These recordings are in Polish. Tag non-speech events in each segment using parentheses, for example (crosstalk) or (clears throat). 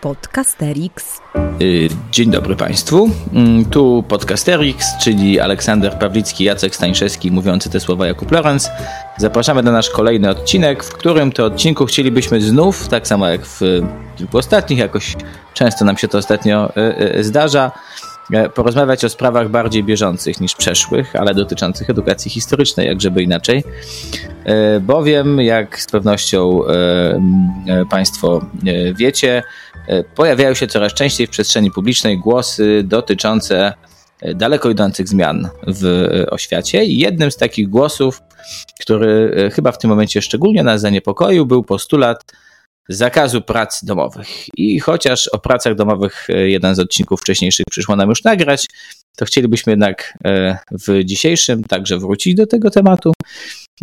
Podcasterix. Y, dzień dobry Państwu. Mm, tu Podcasterix, czyli Aleksander Pawlicki, Jacek Stańszewski, mówiący te słowa Jakub Lorenz. Zapraszamy na nasz kolejny odcinek, w którym to odcinku chcielibyśmy znów, tak samo jak w kilku ostatnich, jakoś często nam się to ostatnio y, y, zdarza, porozmawiać o sprawach bardziej bieżących niż przeszłych, ale dotyczących edukacji historycznej, jak żeby inaczej. E, bowiem, jak z pewnością e, Państwo wiecie, E, pojawiają się coraz częściej w przestrzeni publicznej głosy dotyczące e, daleko idących zmian w e, oświacie. I jednym z takich głosów, który chyba w tym momencie szczególnie nas zaniepokoił, był postulat zakazu prac domowych. I chociaż o pracach domowych jeden z odcinków wcześniejszych przyszło nam już nagrać, to chcielibyśmy jednak w dzisiejszym także wrócić do tego tematu.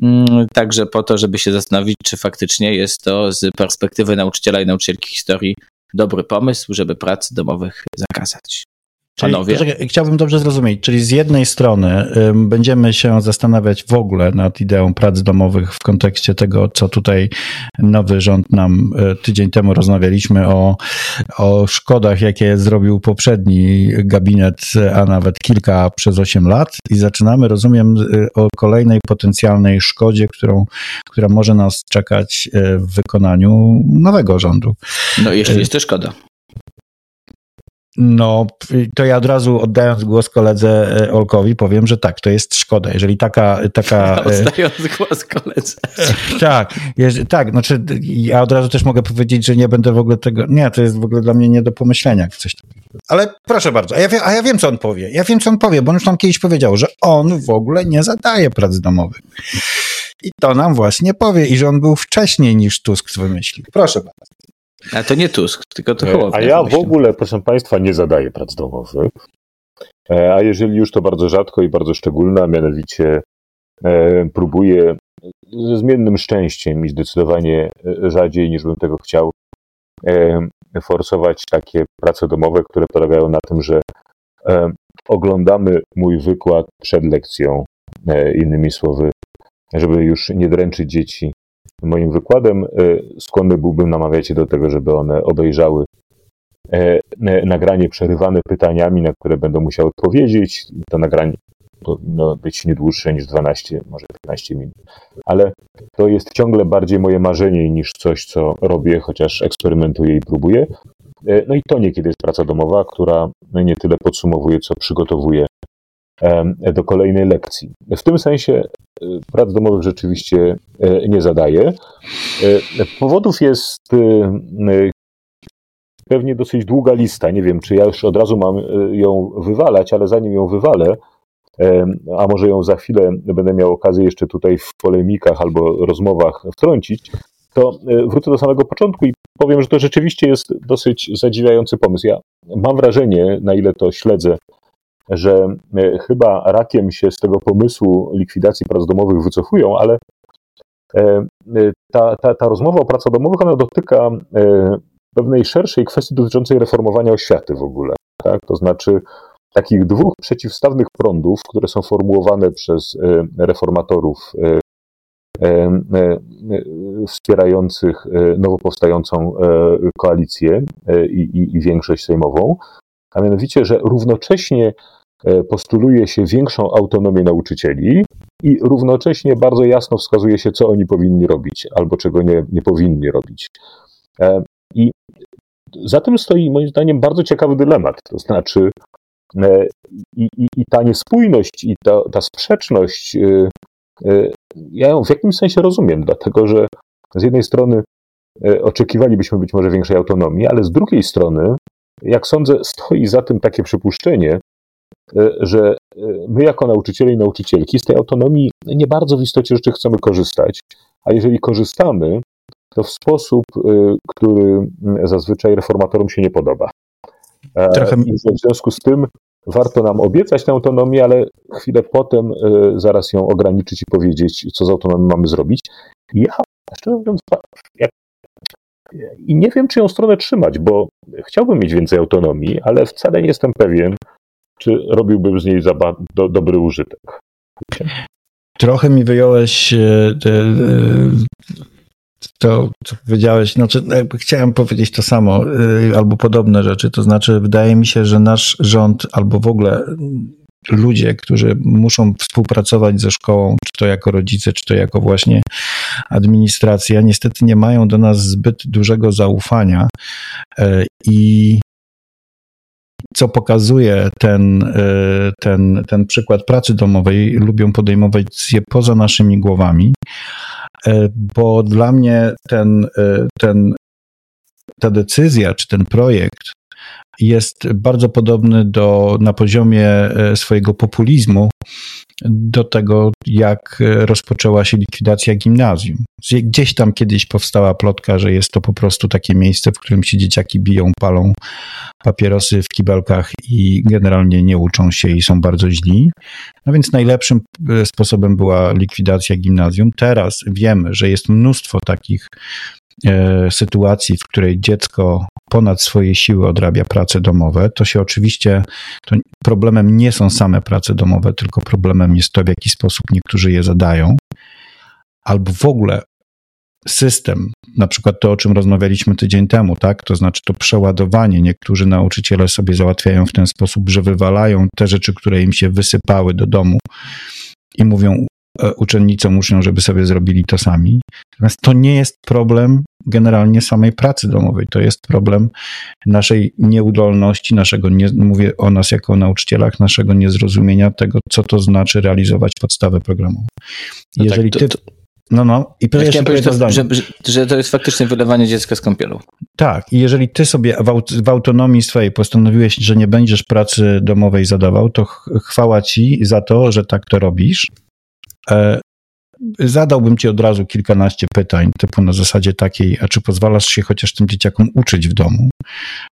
Mm, także po to, żeby się zastanowić, czy faktycznie jest to z perspektywy nauczyciela i nauczycielki historii dobry pomysł, żeby prac domowych zakazać. Czyli, chciałbym dobrze zrozumieć, czyli z jednej strony będziemy się zastanawiać w ogóle nad ideą prac domowych w kontekście tego, co tutaj nowy rząd nam y, tydzień temu rozmawialiśmy o, o szkodach, jakie zrobił poprzedni gabinet, a nawet kilka przez 8 lat i zaczynamy, rozumiem, y, o kolejnej potencjalnej szkodzie, którą, która może nas czekać y, w wykonaniu nowego rządu. No jeśli jest to szkoda. No, to ja od razu oddając głos koledze e, Olkowi powiem, że tak, to jest szkoda. Jeżeli taka. taka e, Oddając głos koledze. (laughs) Tak, jeżeli, tak, znaczy ja od razu też mogę powiedzieć, że nie będę w ogóle tego. Nie, to jest w ogóle dla mnie nie do pomyślenia. Coś takiego. Ale proszę bardzo, a ja, wiem, a ja wiem, co on powie. Ja wiem, co on powie, bo on już tam kiedyś powiedział, że on w ogóle nie zadaje prac domowych. I to nam właśnie powie, i że on był wcześniej niż Tusk wymyślił. Proszę bardzo. A to nie Tusk, tylko to Hołownia. A ja w ogóle, proszę Państwa, nie zadaję prac domowych. E, a jeżeli już to bardzo rzadko i bardzo szczególna, mianowicie e, próbuję ze zmiennym szczęściem i zdecydowanie e, rzadziej niż bym tego chciał forsować takie prace domowe, które polegają na tym, że oglądamy mój wykład przed lekcją, innymi słowy, żeby już nie dręczyć dzieci moim wykładem. E, skłonny byłbym namawiać je do tego, żeby one obejrzały e, nagranie przerywane pytaniami, na które będą musiały odpowiedzieć. To nagranie powinno być nie dłuższe niż 12, może 15 minut. Ale to jest ciągle bardziej moje marzenie niż coś, co robię, chociaż eksperymentuję i próbuję. E, no i to niekiedy jest praca domowa, która nie tyle podsumowuje, co przygotowuje do kolejnej lekcji. W tym sensie e, prac domowych rzeczywiście e, nie zadaję. E, powodów jest pewnie dosyć długa lista. Nie wiem, czy ja już od razu mam ją wywalać, ale zanim ją wywalę, a może ją za chwilę będę miał okazję jeszcze tutaj w polemikach albo rozmowach wtrącić, to wrócę do samego początku i powiem, że to rzeczywiście jest dosyć zadziwiający pomysł. Ja mam wrażenie, na ile to śledzę że e, chyba rakiem się z tego pomysłu likwidacji prac domowych wycofują, ale e, e, ta, ta, ta rozmowa o pracach domowych, ona dotyka pewnej szerszej kwestii dotyczącej reformowania oświaty w ogóle. Tak? To znaczy takich dwóch przeciwstawnych prądów, które są formułowane przez reformatorów wspierających nowo powstającą koalicję i, i, i większość sejmową, a mianowicie, że równocześnie E, postuluje się większą autonomię nauczycieli i równocześnie bardzo jasno wskazuje się, co oni powinni robić albo czego nie, nie powinni robić. E, I za tym stoi moim zdaniem bardzo ciekawy dylemat. To znaczy, e, i, i, i ta niespójność, i ta, ta sprzeczność, ja ją w jakimś sensie rozumiem, dlatego że z jednej strony oczekiwalibyśmy być może większej autonomii, ale z drugiej strony, jak sądzę, stoi za tym takie przypuszczenie, E, że e, my jako nauczyciele i nauczycielki z tej autonomii nie bardzo w istocie rzeczy chcemy korzystać, a jeżeli korzystamy, to w sposób, e, który zazwyczaj reformatorom się nie podoba. Trochę... I w związku z tym warto nam obiecać tę autonomię, ale chwilę potem zaraz ją ograniczyć i powiedzieć, co z autonomią mamy zrobić. Ja, szczerze mówiąc, jak i nie wiem, czy ją stronę trzymać, bo chciałbym mieć więcej autonomii, ale wcale nie jestem pewien, czy robiłbym z niej do, dobry użytek. Trochę mi wyjąłeś e, to, co powiedziałeś, znaczy chciałem powiedzieć to samo y, albo podobne rzeczy, to znaczy wydaje mi się, że nasz rząd albo w ogóle ludzie, którzy muszą współpracować ze szkołą, czy to jako rodzice, czy to jako właśnie administracja, niestety nie mają do nas zbyt dużego zaufania e, i co pokazuje ten, e, ten, ten przykład pracy domowej, lubią podejmować je poza naszymi głowami, e, bo dla mnie ten, ten, ta decyzja, czy ten projekt jest bardzo podobny do, na poziomie e, swojego populizmu do tego, jak rozpoczęła się likwidacja gimnazjum. Gdzieś tam kiedyś powstała plotka, że jest to po prostu takie miejsce, w którym się dzieciaki biją, palą papierosy w kibelkach i generalnie nie uczą się i są bardzo źli. No więc najlepszym e, sposobem była likwidacja gimnazjum. Teraz wiemy, że jest mnóstwo takich sytuacji, w której dziecko ponad swoje siły odrabia prace domowe, to się oczywiście, to problemem nie są same prace domowe, tylko problemem jest to, w jaki sposób niektórzy je zadają, albo w ogóle system, na przykład to, o czym rozmawialiśmy tydzień temu, tak? To znaczy to przeładowanie. Niektórzy nauczyciele sobie załatwiają w ten sposób, że wywalają te rzeczy, które im się wysypały do domu i mówią, E, uczennicom, uczniom, żeby sobie zrobili to sami. Natomiast to nie jest problem generalnie samej pracy domowej, to jest problem naszej nieudolności, naszego, nie, mówię o nas jako o nauczycielach, naszego niezrozumienia tego, co to znaczy realizować podstawę programową. No tak, Jeżeli tak, to, ty... No, no. I ja chciałem powiedzieć, to, że, że, że, to jest faktycznie wylewanie dziecka z kąpielą. Tak. I jeżeli ty sobie w, aut w, autonomii swojej postanowiłeś, że nie będziesz pracy domowej zadawał, to chwała ci za to, że tak to robisz. E, zadałbym ci od razu kilkanaście pytań, typu na zasadzie takiej, a czy pozwalasz się chociaż tym dzieciakom uczyć w domu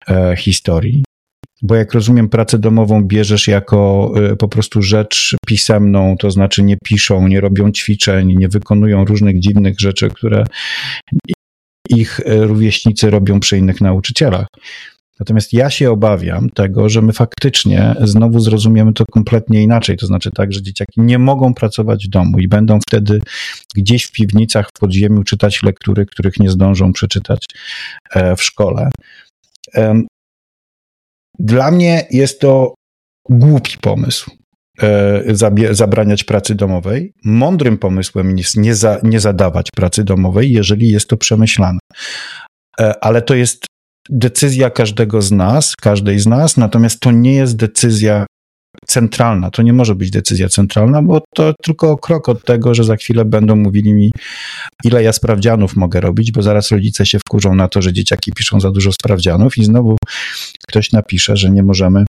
e, historii? Bo jak rozumiem, pracę domową bierzesz jako e, po prostu rzecz pisemną, to znaczy nie piszą, nie robią ćwiczeń, nie wykonują różnych dziwnych rzeczy, które ich rówieśnicy robią przy innych nauczycielach. Natomiast ja się obawiam tego, że my faktycznie znowu zrozumiemy to kompletnie inaczej. To znaczy tak, że dzieciaki nie mogą pracować w domu i będą wtedy gdzieś w piwnicach, w podziemiu czytać lektury, których nie zdążą przeczytać e, w szkole. Dla mnie jest to głupi pomysł e, zabraniać pracy domowej. Mądrym pomysłem jest nie, za, nie zadawać pracy domowej, jeżeli jest to przemyślane. E, ale to jest decyzja każdego z nas, każdej z nas, natomiast to nie jest decyzja centralna. To nie może być decyzja centralna, bo to tylko krok od tego, że za chwilę będą mówili mi, ile ja sprawdzianów mogę robić, bo zaraz rodzice się wkurzą na to, że dzieciaki piszą za dużo sprawdzianów i znowu ktoś napisze, że nie możemy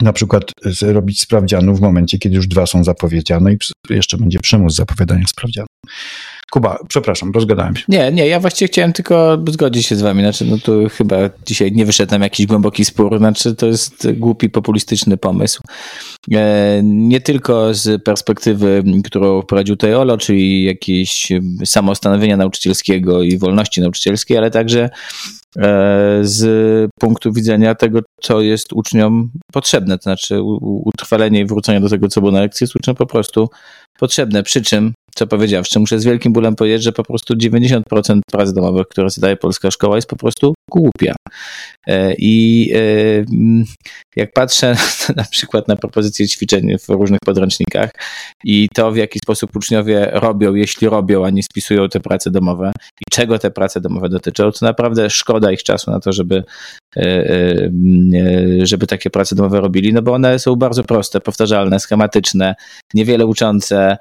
na przykład robić sprawdzianów w momencie, kiedy już dwa są zapowiedziane i jeszcze będzie przymus zapowiadania sprawdzianów. Kuba, przepraszam, rozgadałem się. Nie, nie, ja właściwie chciałem tylko zgodzić się z wami. Znaczy, no tu chyba dzisiaj nie wyszedł nam jakiś głęboki spór. Znaczy, to jest głupi, populistyczny pomysł. E, nie tylko z perspektywy, którą wprowadził tutaj Olo, czyli jakieś samostanowienia nauczycielskiego i wolności nauczycielskiej, ale także e, z punktu widzenia tego, co jest uczniom potrzebne. To znaczy utrwalenie i wrócenie do tego, co było na lekcji jest uczniom po prostu potrzebne. Przy czym co powiedziawszy, muszę z wielkim bólem powiedzieć, że po prostu 90% prac domowych, które zadaje polska szkoła, jest po prostu głupia. E, I e, jak patrzę (laughs) na przykład na propozycje ćwiczeń w różnych podręcznikach i to, w jaki sposób uczniowie robią, jeśli robią, a nie spisują te prace domowe i czego te prace domowe dotyczą, to naprawdę szkoda ich czasu na to, żeby, e, żeby takie prace domowe robili, no bo one są bardzo proste, powtarzalne, schematyczne, niewiele uczące,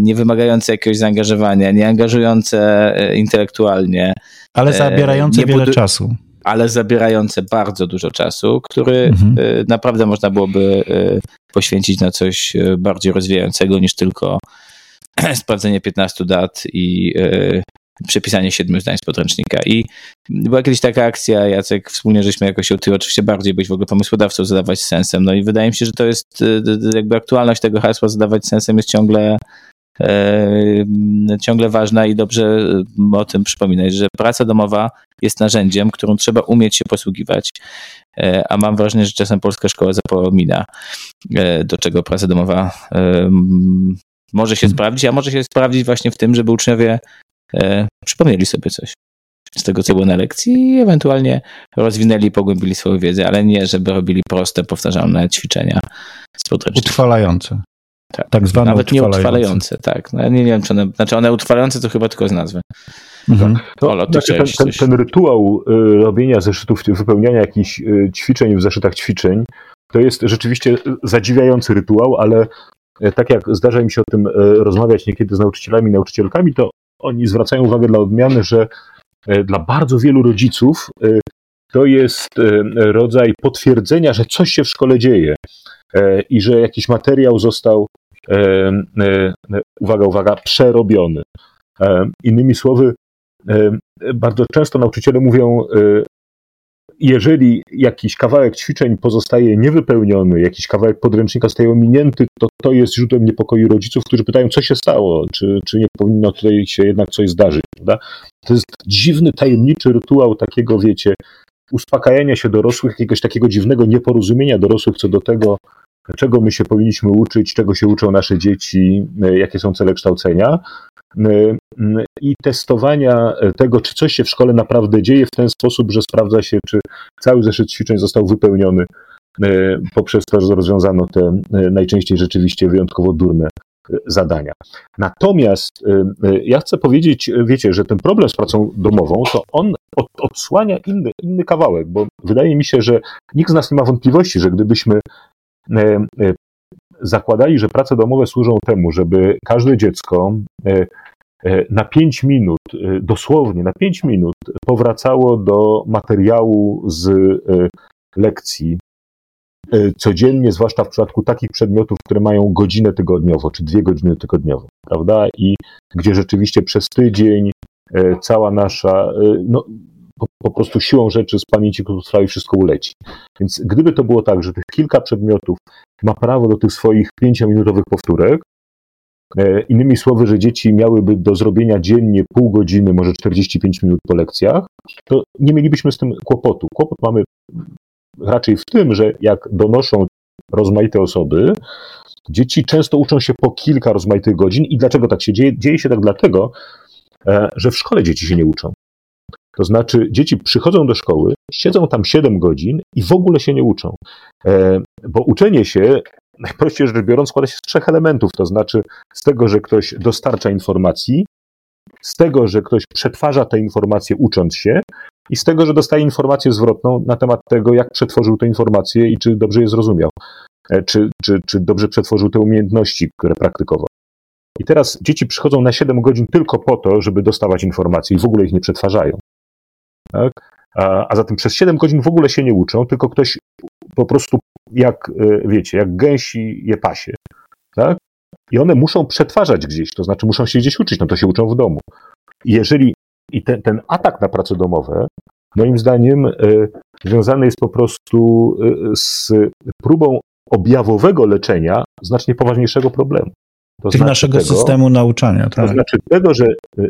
nie wymagające jakiegoś zaangażowania, nie angażujące e, intelektualnie. Ale e, zabierające wiele czasu. Ale zabierające bardzo dużo czasu, który mhm. naprawdę można byłoby poświęcić na coś bardziej rozwijającego niż tylko (clears throat) sprawdzenie 15 dat i przepisanie siedmiu zdań z podręcznika. I była kiedyś taka akcja, Jacek, wspólnie żeśmy jakoś się ty oczywiście bardziej być w ogóle pomysłodawcą, zadawać sensem. No i wydaje mi się, że to jest e, jakby aktualność tego hasła zadawać sensem jest ciągle e, ciągle ważna i dobrze o tym przypominać, że praca domowa jest narzędziem, którym trzeba umieć się posługiwać, e, a mam wrażenie, że czasem polska szkoła zapomina, do czego praca domowa może się sprawdzić, a może się sprawdzić właśnie w tym, żeby uczniowie e, przypomnieli sobie coś z tego, co było na lekcji i ewentualnie rozwinęli, pogłębili swoją wiedzę, ale nie, żeby robili proste, powtarzalne ćwiczenia z podręcznika. Utrwalające. Tak. tak zwane Nawet utrwalające. nie utrwalające, tak. No, nie, nie wiem, czy one, znaczy one utrwalające to chyba tylko z nazwy. Mhm. To, znaczy ten, ten, ten, rytuał y, robienia zeszytów, wypełniania jakichś y, ćwiczeń w zeszytach ćwiczeń, to jest rzeczywiście zadziwiający rytuał, ale y, tak jak zdarza mi się o tym y, rozmawiać niekiedy z nauczycielami, nauczycielkami, to oni zwracają uwagę dla odmiany, że y, dla bardzo wielu rodziców y, to jest rodzaj potwierdzenia, że coś się w szkole dzieje i że jakiś materiał został, uwaga, uwaga, przerobiony. Innymi słowy, bardzo często nauczyciele mówią, e, jeżeli jakiś kawałek ćwiczeń pozostaje niewypełniony, jakiś kawałek podręcznika zostaje ominięty, to to jest źródłem niepokoju rodziców, którzy pytają, co się stało, czy, czy nie powinno tutaj się jednak coś zdarzyć. Prawda? To jest dziwny, tajemniczy rytuał takiego, wiecie, uspokajania się dorosłych, jakiegoś takiego dziwnego nieporozumienia dorosłych co do tego, czego my się powinniśmy uczyć, czego się uczą nasze dzieci, e, jakie są cele kształcenia i testowania tego, czy coś się w szkole naprawdę dzieje w ten sposób, że sprawdza się, czy cały zeszyt ćwiczeń został wypełniony e, poprzez to, że rozwiązano te najczęściej rzeczywiście wyjątkowo durne zadania. Natomiast ja chcę powiedzieć, wiecie, że ten problem z pracą domową, to on odsłania inny, inny kawałek, bo wydaje mi się, że nikt z nas nie ma wątpliwości, że gdybyśmy E, e, zakładali, że prace domowe służą temu, żeby każde dziecko e, na 5 minut, dosłownie na 5 minut, powracało do materiału z lekcji codziennie, zwłaszcza w przypadku takich przedmiotów, które mają godzinę tygodniowo, czy dwie godziny tygodniowo, prawda? I gdzie rzeczywiście przez tydzień cała nasza, no, po, po, prostu siłą rzeczy z pamięci krótkotrwałej wszystko uleci. Więc gdyby to było tak, że tych kilka przedmiotów ma prawo do tych swoich pięciominutowych powtórek, e, innymi słowy, że dzieci miałyby do zrobienia dziennie pół godziny, może 45 minut po lekcjach, to nie mielibyśmy z tym kłopotu. Kłopot mamy raczej w tym, że jak donoszą rozmaite osoby, dzieci często uczą się po kilka rozmaitych godzin i dlaczego tak się dzieje? Dzieje się tak dlatego, e, że w szkole dzieci się nie uczą. To znaczy, dzieci przychodzą do szkoły, siedzą tam 7 godzin i w ogóle się nie uczą. E, bo uczenie się, najprościej rzecz biorąc, składa się z trzech elementów. To znaczy, z tego, że ktoś dostarcza informacji, z tego, że ktoś przetwarza te informacje ucząc się, i z tego, że dostaje informację zwrotną na temat tego, jak przetworzył te informacje i czy dobrze je zrozumiał, e, czy, czy, czy dobrze przetworzył te umiejętności, które praktykował. I teraz dzieci przychodzą na 7 godzin tylko po to, żeby dostawać informacje i w ogóle ich nie przetwarzają. Tak? A, a zatem przez 7 godzin w ogóle się nie uczą, tylko ktoś po prostu jak, e, wiecie, jak gęsi je pasie. Tak? I one muszą przetwarzać gdzieś, to znaczy muszą się gdzieś uczyć, no to się uczą w domu. I jeżeli i ten, ten atak na prace domowe, moim zdaniem, y, związany jest po prostu y, z próbą objawowego leczenia znacznie poważniejszego problemu. To znaczy naszego tego, systemu nauczania. Tak? To znaczy tego, że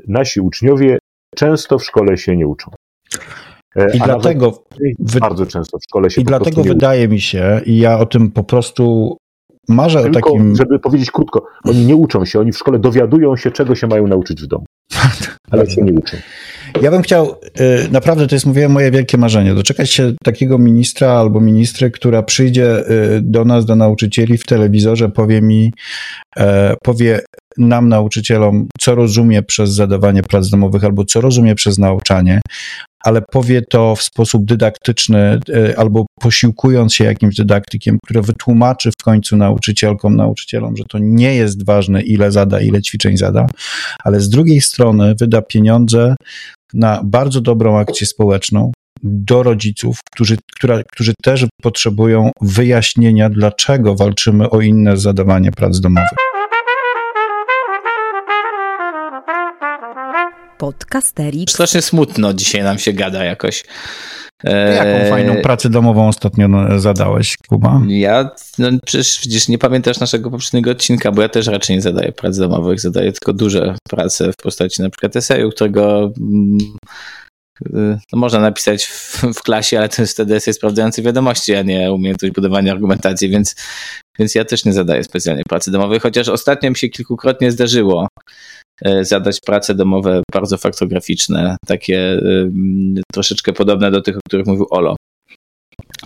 nasi uczniowie często w szkole się nie uczą. E, I A dlatego bardzo często w szkole się I dlatego wydaje mi się, i ja o tym po prostu marzę Tylko, o takim. Żeby powiedzieć krótko, oni nie uczą się, oni w szkole dowiadują się, czego się mają nauczyć w domu. (laughs) Ale się nie uczą. Ja bym chciał, y, naprawdę to jest, mówiłem, moje wielkie marzenie, doczekać się takiego ministra albo ministry, która przyjdzie y, do nas, do nauczycieli w telewizorze, powie mi, e, powie nam, nauczycielom, co rozumie przez zadawanie prac domowych albo co rozumie przez nauczanie, ale powie to w sposób dydaktyczny e, albo posiłkując się jakimś dydaktykiem, który wytłumaczy w końcu nauczycielkom, nauczycielom, że to nie jest ważne, ile zada, ile ćwiczeń zada, ale z drugiej strony wyda pieniądze na bardzo dobrą akcję społeczną, do rodziców, którzy, która, którzy też potrzebują wyjaśnienia, dlaczego walczymy o inne zadawanie prac domowych. Podcasterii. Strasznie smutno dzisiaj nam się gada jakoś. Jaką e, fajną pracę domową ostatnio zadałeś, Kuba? Ja, no przecież widzisz, nie pamiętasz naszego poprzedniego odcinka, bo ja też raczej nie zadaję prac domowych, zadaję tylko duże prace w postaci na przykład eseju, którego mm, no można napisać w, w, klasie, ale to jest wtedy jest sprawdzający wiadomości, a nie umiejętność budowania argumentacji, więc, więc ja też nie zadaję specjalnie pracy domowej, chociaż ostatnio mi się kilkukrotnie zdarzyło e, zadać prace domowe bardzo faktograficzne, takie troszeczkę podobne do tych, o których mówił Olo.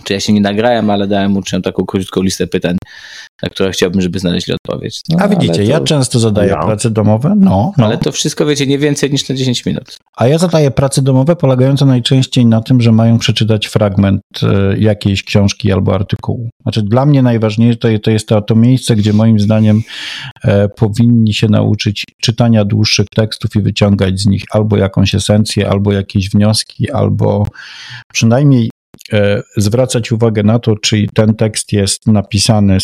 Czy ja się nie nagrałem, ale dałem uczniom taką krótką listę pytań, na które chciałbym, żeby znaleźli odpowiedź. No, A widzicie, to... ja często zadaję no. prace domowe. No, no, Ale to wszystko, wiecie, nie więcej niż na 10 minut. A ja zadaję prace domowe polegające najczęściej na tym, że mają przeczytać fragment e, jakiejś książki albo artykułu. Znaczy dla mnie najważniejsze to, to jest to, to miejsce, gdzie moim zdaniem e, powinni się nauczyć czytania dłuższych tekstów i wyciągać z nich albo jakąś esencję, albo jakieś wnioski, albo przynajmniej zwracać uwagę na to, czy ten tekst jest napisany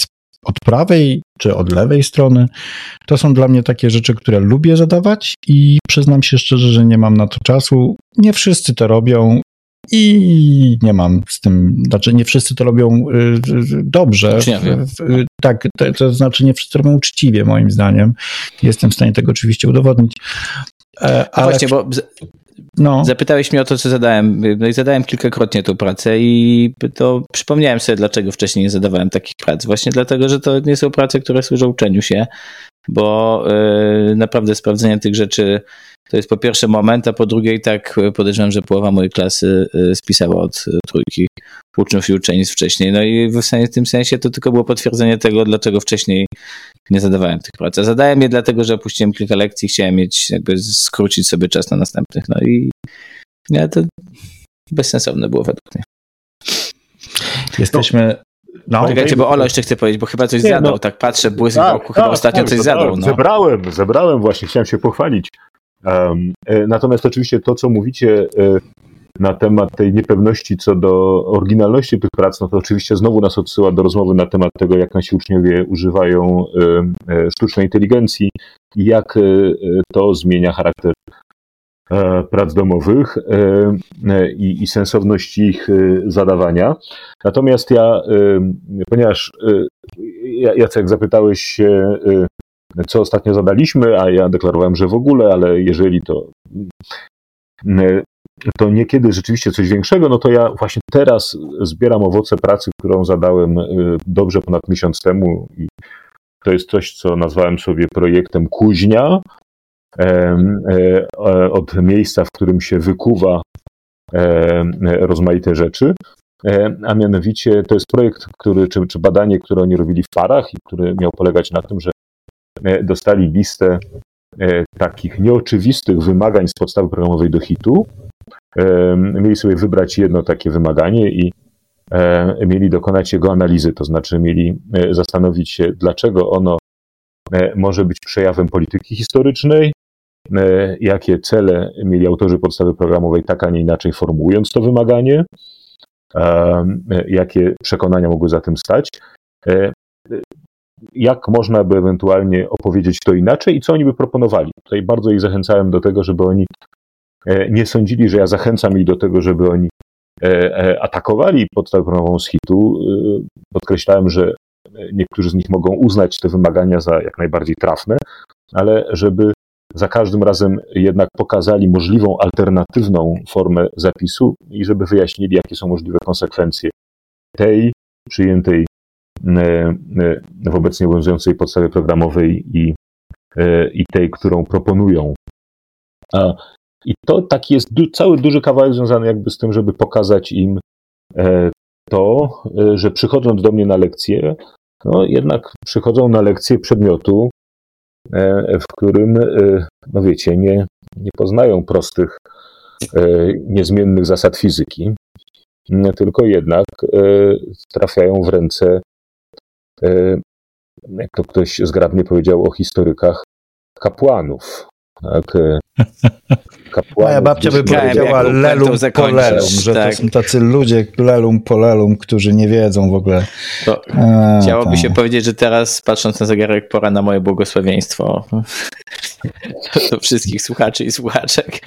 od prawej czy od lewej strony. To są dla mnie takie rzeczy, które lubię zadawać i przyznam się szczerze, że nie mam na to czasu. Nie wszyscy to robią. I nie mam z tym, znaczy nie wszyscy to robią y, dobrze. Tak, to, to znaczy nie wszyscy robią uczciwie, moim zdaniem. Jestem w stanie tego oczywiście udowodnić. E, no ale... Właśnie, bo no. Zapytałeś mnie o to, co zadałem. No i zadałem kilkakrotnie tą pracę i to przypomniałem sobie, dlaczego wcześniej nie zadawałem takich prac. Właśnie dlatego, że to nie są prace, które służą uczeniu się, bo yy, naprawdę sprawdzenie tych rzeczy to jest po pierwsze moment, a po drugie i tak podejrzewam, że połowa mojej klasy y, spisała od trójki uczniów i uczennic wcześniej. No i w tym sensie to tylko było potwierdzenie tego, dlaczego wcześniej nie zadawałem tych prac. A zadałem je dlatego, że opuściłem kilka lekcji, chciałem mieć, jakby skrócić sobie czas na następnych. No i nie, to bezsensowne było według mnie. Jesteśmy no, Czekajcie, bo Olo jeszcze chce powiedzieć, bo chyba coś nie, zadał, no, tak patrzę, błysk tak, w chyba tak, ostatnio tak, coś zadał. No. Zebrałem, zebrałem właśnie, chciałem się pochwalić. Um, natomiast oczywiście to, co mówicie e, na temat tej niepewności co do oryginalności tych prac, no to oczywiście znowu nas odsyła do rozmowy na temat tego, jak nasi uczniowie używają e, sztucznej inteligencji i jak to zmienia charakter prac domowych i, i sensowność ich zadawania. Natomiast ja, ponieważ Jacek zapytałeś się co ostatnio zadaliśmy, a ja deklarowałem, że w ogóle, ale jeżeli to mm, to niekiedy rzeczywiście coś większego, no to ja właśnie teraz zbieram owoce pracy, którą zadałem y, dobrze ponad miesiąc temu i to jest coś, co nazwałem sobie projektem Kuźnia, e, od miejsca, w którym się wykuwa rozmaite rzeczy. E, a mianowicie to jest projekt, który, czy, czy badanie, które oni robili w parach i który miał polegać na tym, że E, dostali listę e, takich nieoczywistych wymagań z podstawy programowej do hitu. E, mieli sobie wybrać jedno takie wymaganie i mieli dokonać jego analizy, to znaczy mieli zastanowić się, dlaczego ono może być przejawem polityki historycznej, jakie cele mieli autorzy podstawy programowej, tak a nie inaczej formułując to wymaganie, jakie przekonania mogły za tym stać jak można by ewentualnie opowiedzieć to inaczej i co oni by proponowali. Tutaj bardzo ich zachęcałem do tego, żeby oni e, nie sądzili, że ja zachęcam ich do tego, żeby oni e, e, atakowali podstawę programową z hitu. Podkreślałem, że niektórzy z nich mogą uznać te wymagania za jak najbardziej trafne, ale żeby za każdym razem jednak pokazali możliwą alternatywną formę zapisu i żeby wyjaśnili, jakie są możliwe konsekwencje tej przyjętej w obecnie podstawie programowej i, e, i tej, którą proponują. I to taki jest du cały duży kawałek związany jakby z tym, żeby pokazać im to, że przychodząc do mnie na lekcję, no jednak przychodzą na lekcję przedmiotu, w którym, no wiecie, nie, nie poznają prostych, niezmiennych zasad fizyki, tylko jednak trafiają w ręce E, jak to ktoś zgrabnie powiedział o historykach, kapłanów. Tak, e, (laughs) kapłanów Moja babcia by powiedziała lelum polelum, że tak. to są tacy ludzie lelum polelum, którzy nie wiedzą w ogóle. To, A, chciałoby tam. się powiedzieć, że teraz patrząc na zegarek pora na moje błogosławieństwo (laughs) do wszystkich słuchaczy i słuchaczek.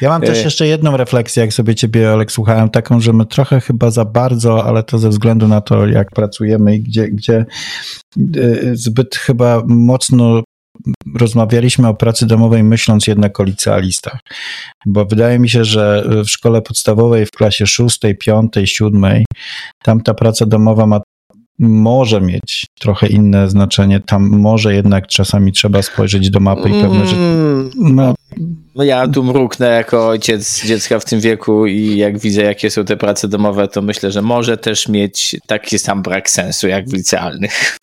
Ja mam też e. jeszcze jedną refleksję, jak sobie ciebie, Olek, słuchałem, taką, że my trochę chyba za bardzo, ale to ze względu na to, jak pracujemy i gdzie, gdzie e, zbyt chyba mocno rozmawialiśmy o pracy domowej myśląc jednak o licealistach, bo wydaje mi się, że w szkole podstawowej w klasie szóstej, piątej, siódmej tam ta praca domowa ma może mieć trochę inne znaczenie. Tam może jednak czasami trzeba spojrzeć do mapy i pewne rzeczy. Mm, No, No ja tu mruknę jako ojciec dziecka w tym wieku i jak widzę, jakie są te prace domowe, to myślę, że może też mieć taki sam brak sensu jak w licealnych.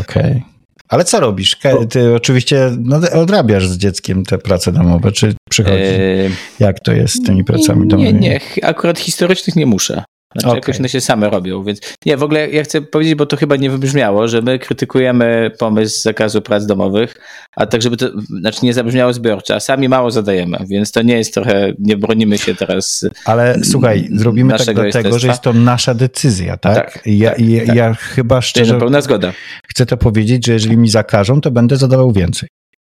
okej. Ale co robisz? Ty oczywiście no, odrabiasz z dzieckiem te prace domowe, czy przychodzi? Eee, Jak to jest z tymi pracami nie, domowymi? nie, akurat historycznych nie muszę. Znaczy Okej. jakoś one się same robią, więc nie, w ogóle ja chcę powiedzieć, bo to chyba nie wybrzmiało, że my krytykujemy pomysł zakazu prac domowych, a tak żeby to, znaczy nie zabrzmiało zbiorczo, a sami mało zadajemy, więc to nie jest trochę, nie bronimy się teraz. Ale słuchaj, zrobimy tak dlatego, że jest to nasza decyzja, tak? Tak, ja, tak, i, tak. ja chyba To szczerze pełna zgoda. chcę to powiedzieć, że jeżeli mi zakażą, to będę zadawał więcej.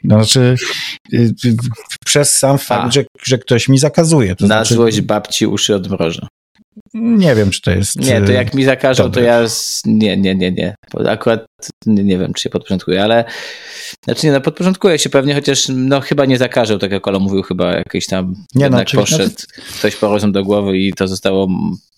No, znaczy, y, y, przez sam fakt, A. że, że ktoś mi zakazuje. To Na znaczy, złość babci uszy odmrożę. Nie wiem, czy to jest. Nie, to y, jak mi zakażą, dobre. to ja. Z... Nie, nie, nie, nie. Akurat nie, nie wiem, czy się podporządkuję, ale. Znaczy nie, no podporządkuję się pewnie, chociaż no chyba nie zakażą, tak jak Olo mówił, chyba jakiś tam Nie, no, jednak oczywiście. poszedł ktoś po rozum do głowy i to zostało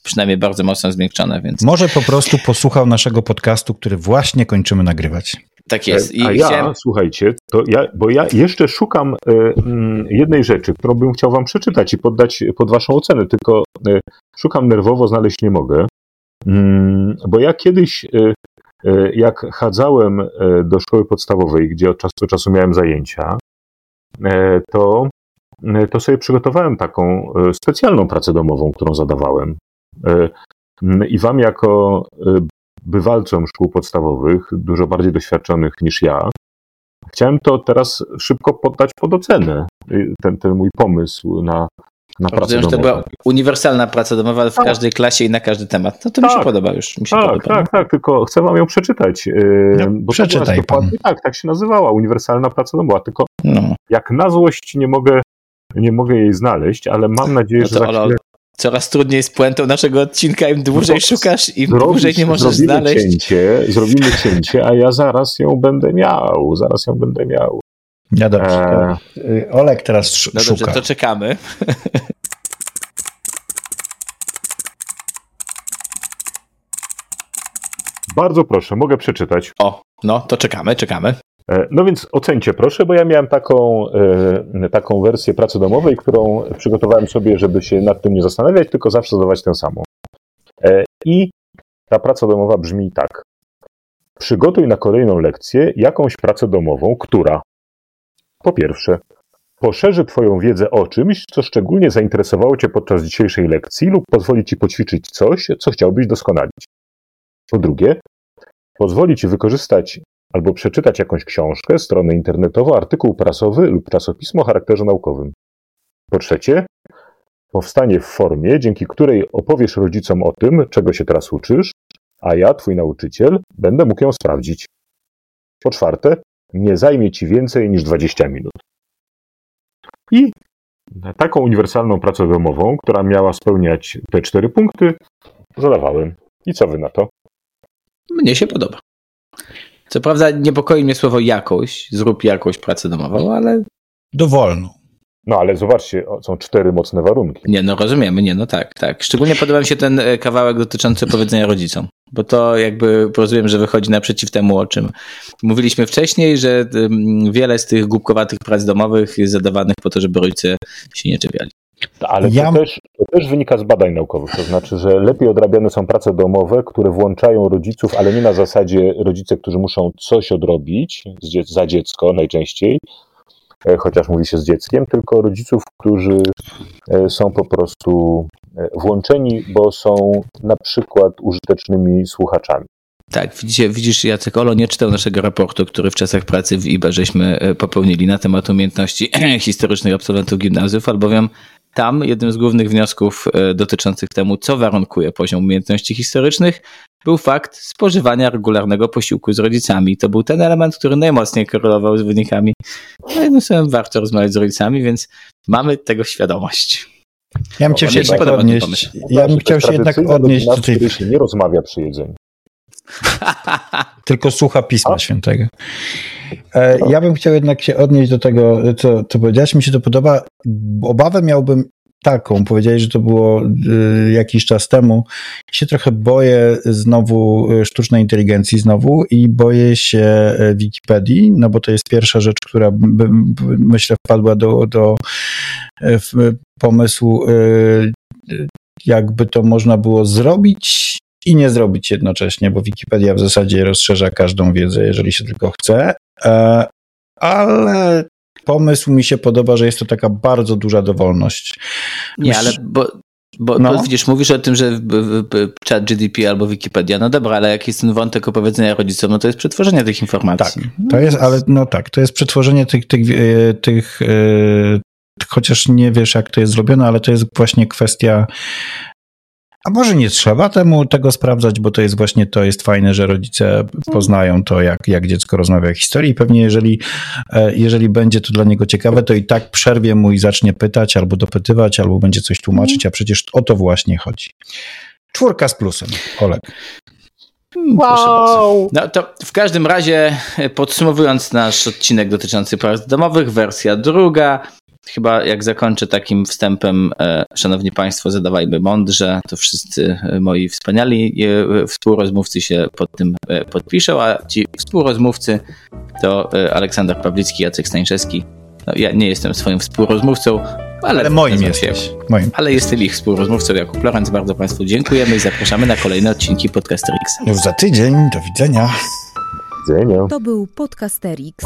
przynajmniej bardzo mocno zmiękczone, więc Może po prostu posłuchał naszego podcastu, który właśnie kończymy nagrywać. tak jest. I A ja, chciałem... słuchajcie, to ja, bo ja jeszcze szukam e, mm, jednej rzeczy, którą bym chciał wam przeczytać i poddać pod waszą ocenę, tylko e, szukam nerwowo, znaleźć nie mogę. Mm, Bo ja kiedyś, e, e, jak chadzałem e, do szkoły podstawowej, gdzie od czasu do czasu miałem zajęcia, to, to sobie przygotowałem taką specjalną pracę domową, którą zadawałem. I wam jako bywalcom szkół podstawowych, dużo bardziej doświadczonych niż ja, chciałem to teraz szybko poddać pod ocenę, ten, ten mój pomysł na, na pracę Rozumiem, że to domową. była uniwersalna praca domowa w Tak. każdej klasie i na każdy temat. No to mi się Tak. podoba już. Mi się Tak, podoba. tak, tak, tylko chcę wam ją przeczytać. y, No, przeczytaj dokładnie Tak, tak się nazywała, uniwersalna praca domowa, tylko No. jak na złość nie mogę, nie mogę jej znaleźć, ale mam nadzieję, No że to za chwilę coraz trudniej z puentą naszego odcinka, im dłużej No, szukasz, im zrobić- dłużej nie możesz zrobimy znaleźć. Cięcie, zrobimy cięcie, a ja zaraz ją będę miał, zaraz ją będę miał. Ja dobrze. Eee, to, y, Olek teraz sz- No dobrze, szuka. to czekamy. bardzo proszę, mogę przeczytać. O, no to czekamy, czekamy. E, No więc ocencie proszę, bo ja miałem taką, e, taką wersję pracy domowej, którą przygotowałem sobie, żeby się nad tym nie zastanawiać, tylko zawsze zadawać tę samą. E, I ta praca domowa brzmi tak. Przygotuj na kolejną lekcję jakąś pracę domową, która po pierwsze poszerzy Twoją wiedzę o czymś, co szczególnie zainteresowało Cię podczas dzisiejszej lekcji lub pozwoli Ci poćwiczyć coś, co chciałbyś doskonalić. Po drugie, pozwoli Ci wykorzystać albo przeczytać jakąś książkę, stronę internetową, artykuł prasowy lub czasopismo o charakterze naukowym. Po trzecie, powstanie w formie, dzięki której opowiesz rodzicom o tym, czego się teraz uczysz, a ja, twój nauczyciel, będę mógł ją sprawdzić. Po czwarte, nie zajmie ci więcej niż 20 minut. I taką uniwersalną pracę domową, która miała spełniać te cztery punkty, zadawałem. I co wy na to? Mnie się podoba. Co prawda niepokoi mnie słowo jakoś, zrób jakąś pracę domową, ale Dowolną. No ale zobaczcie, są cztery mocne warunki. nie, no rozumiemy, nie, no tak, tak. Szczególnie podoba mi się ten e, kawałek dotyczący powiedzenia rodzicom, bo to jakby rozumiem, że wychodzi naprzeciw temu, o czym mówiliśmy wcześniej, że wiele z tych głupkowatych prac domowych jest zadawanych po to, żeby rodzice się nie czepiali. Ale Ja- to, też, to też wynika z badań naukowych. To znaczy, że lepiej odrabiane są prace domowe, które włączają rodziców, ale nie na zasadzie rodzice, którzy muszą coś odrobić za dziecko najczęściej, chociaż mówi się z dzieckiem, tylko rodziców, którzy e, są po prostu e, włączeni, bo są na przykład użytecznymi słuchaczami. Tak, widzicie, widzisz, Jacek Olo nie czytał naszego raportu, który w czasach pracy w IBE żeśmy e, popełnili na temat umiejętności (clears throat) historycznych absolwentów gimnazjów, albowiem tam jednym z głównych wniosków e, dotyczących temu, co warunkuje poziom umiejętności historycznych, był fakt spożywania regularnego posiłku z rodzicami. To był ten element, który najmocniej korelował z wynikami. No jednym słowem, warto rozmawiać z rodzicami, więc mamy tego świadomość. Ja bym chciał się jednak odnieść. Ja bym chciał się jednak odnieść do tej. się nie rozmawia przy jedzeniu. (laughs) Tylko słucha Pisma A? Świętego. E, ja bym chciał jednak się odnieść do tego, co, co powiedziałeś. Mi się to podoba. Obawę miałbym taką. Powiedziałeś, że to było y, jakiś czas temu. Się trochę boję znowu y, sztucznej inteligencji znowu i boję się y, Wikipedii, no bo to jest pierwsza rzecz, która by, myślę wpadła do, do pomysłu, jakby to można było zrobić i nie zrobić jednocześnie, bo Wikipedia w zasadzie rozszerza każdą wiedzę, jeżeli się tylko chce. E, ale pomysł mi się podoba, że jest to taka bardzo duża dowolność. Nie, ale bo, bo, no. bo widzisz, mówisz o tym, że chat GDP albo Wikipedia, no dobra, ale jak jest ten wątek opowiedzenia rodzicom, no to jest przetworzenie tych informacji. Tak, to jest, ale no tak, to jest przetworzenie tych, tych, e, tych, tych chociaż nie wiesz, jak to jest zrobione, ale to jest właśnie kwestia a może nie trzeba temu tego sprawdzać, bo to jest właśnie to jest fajne, że rodzice poznają to, jak, jak dziecko rozmawia historii. I pewnie jeżeli, e, jeżeli będzie to dla niego ciekawe, to i tak przerwie mu i zacznie pytać, albo dopytywać, albo będzie coś tłumaczyć, a przecież o to właśnie chodzi. Czwórka z plusem, Olek. Wow. No to w każdym razie, podsumowując nasz odcinek dotyczący prac domowych, wersja druga. Chyba jak zakończę takim wstępem, e, szanowni państwo, zadawajmy mądrze, to wszyscy e, moi wspaniali e, współrozmówcy się pod tym podpiszą, a ci współrozmówcy to Aleksander Pawlicki, Jacek Stańczewski. No, ja nie jestem swoim współrozmówcą, ale, ale moim jesteś. Moim. Ale jestem ich współrozmówcą Jakub Lorenz. Bardzo Państwu dziękujemy i zapraszamy na kolejne odcinki Podcasterix. Już za tydzień. Do widzenia. Do widzenia. To był Podcasterix.